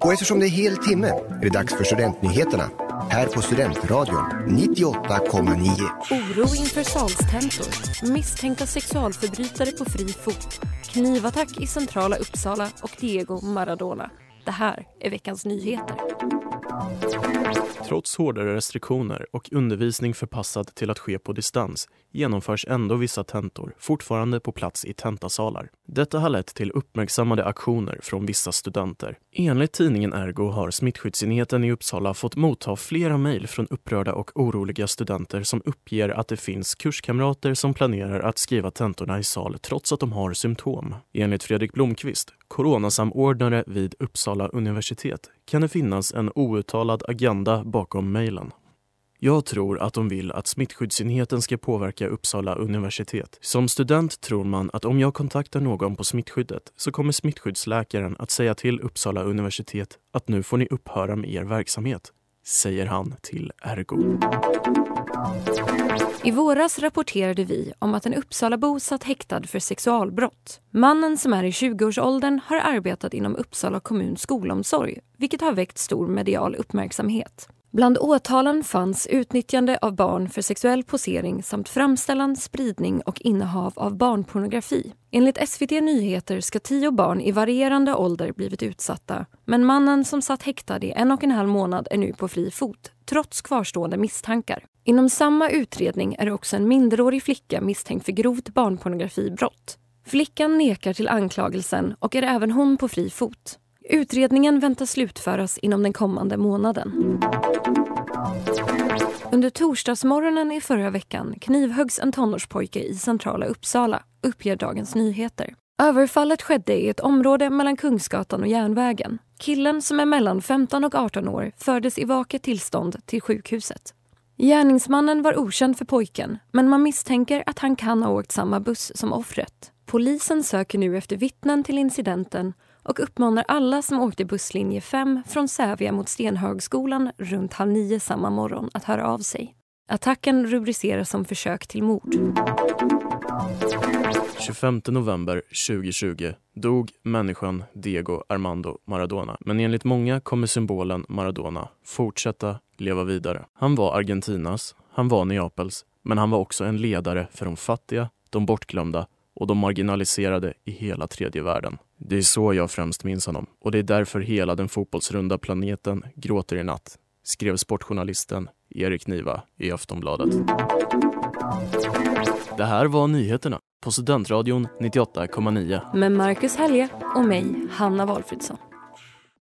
Och eftersom det är hel timme är det dags för Studentnyheterna här på Studentradion 98,9. Oro inför salstentor. Misstänkta sexualförbrytare på fri fot. Knivattack i centrala Uppsala och Diego Maradona. Det här är veckans nyheter. Trots hårdare restriktioner och undervisning förpassad till att ske på distans genomförs ändå vissa tentor fortfarande på plats i tentasalar. Detta har lett till uppmärksammade aktioner från vissa studenter. Enligt tidningen Ergo har smittskyddsenheten i Uppsala fått motta flera mejl från upprörda och oroliga studenter som uppger att det finns kurskamrater som planerar att skriva tentorna i sal trots att de har symptom. Enligt Fredrik Blomqvist, coronasamordnare vid Uppsala universitet, kan det finnas en outtalad agenda bakom mejlen. Jag tror att de vill att smittskyddsenheten ska påverka Uppsala universitet. Som student tror man att om jag kontaktar någon på smittskyddet så kommer smittskyddsläkaren att säga till Uppsala universitet att nu får ni upphöra med er verksamhet, säger han till Ergo. I våras rapporterade vi om att en Uppsalabo satt häktad för sexualbrott. Mannen som är i 20-årsåldern har arbetat inom Uppsala kommuns skolomsorg vilket har väckt stor medial uppmärksamhet. Bland åtalen fanns utnyttjande av barn för sexuell posering samt framställan, spridning och innehav av barnpornografi. Enligt SVT Nyheter ska tio barn i varierande ålder blivit utsatta men mannen som satt häktad i en och en halv månad är nu på fri fot trots kvarstående misstankar. Inom samma utredning är också en minderårig flicka misstänkt för grovt barnpornografibrott. Flickan nekar till anklagelsen och är även hon på fri fot. Utredningen väntas slutföras inom den kommande månaden. Under torsdagsmorgonen i förra veckan knivhöggs en tonårspojke i centrala Uppsala, uppger Dagens Nyheter. Överfallet skedde i ett område mellan Kungsgatan och Järnvägen. Killen, som är mellan 15 och 18 år, fördes i vaket tillstånd till sjukhuset. Gärningsmannen var okänd för pojken, men man misstänker att han kan ha åkt samma buss som offret. Polisen söker nu efter vittnen till incidenten och uppmanar alla som åkte busslinje 5 från Sävja mot Stenhögskolan runt halv nio samma morgon att höra av sig. Attacken rubriceras som försök till mord. 25 november 2020 dog människan Diego Armando Maradona. Men enligt många kommer symbolen Maradona fortsätta leva vidare. Han var Argentinas, han var Neapels, men han var också en ledare för de fattiga, de bortglömda och de marginaliserade i hela tredje världen. Det är så jag främst minns honom och det är därför hela den fotbollsrunda planeten gråter i natt, skrev sportjournalisten Erik Niva i Aftonbladet. Det här var nyheterna på Studentradion 98,9. Med Marcus Helge och mig, Hanna Valfridsson.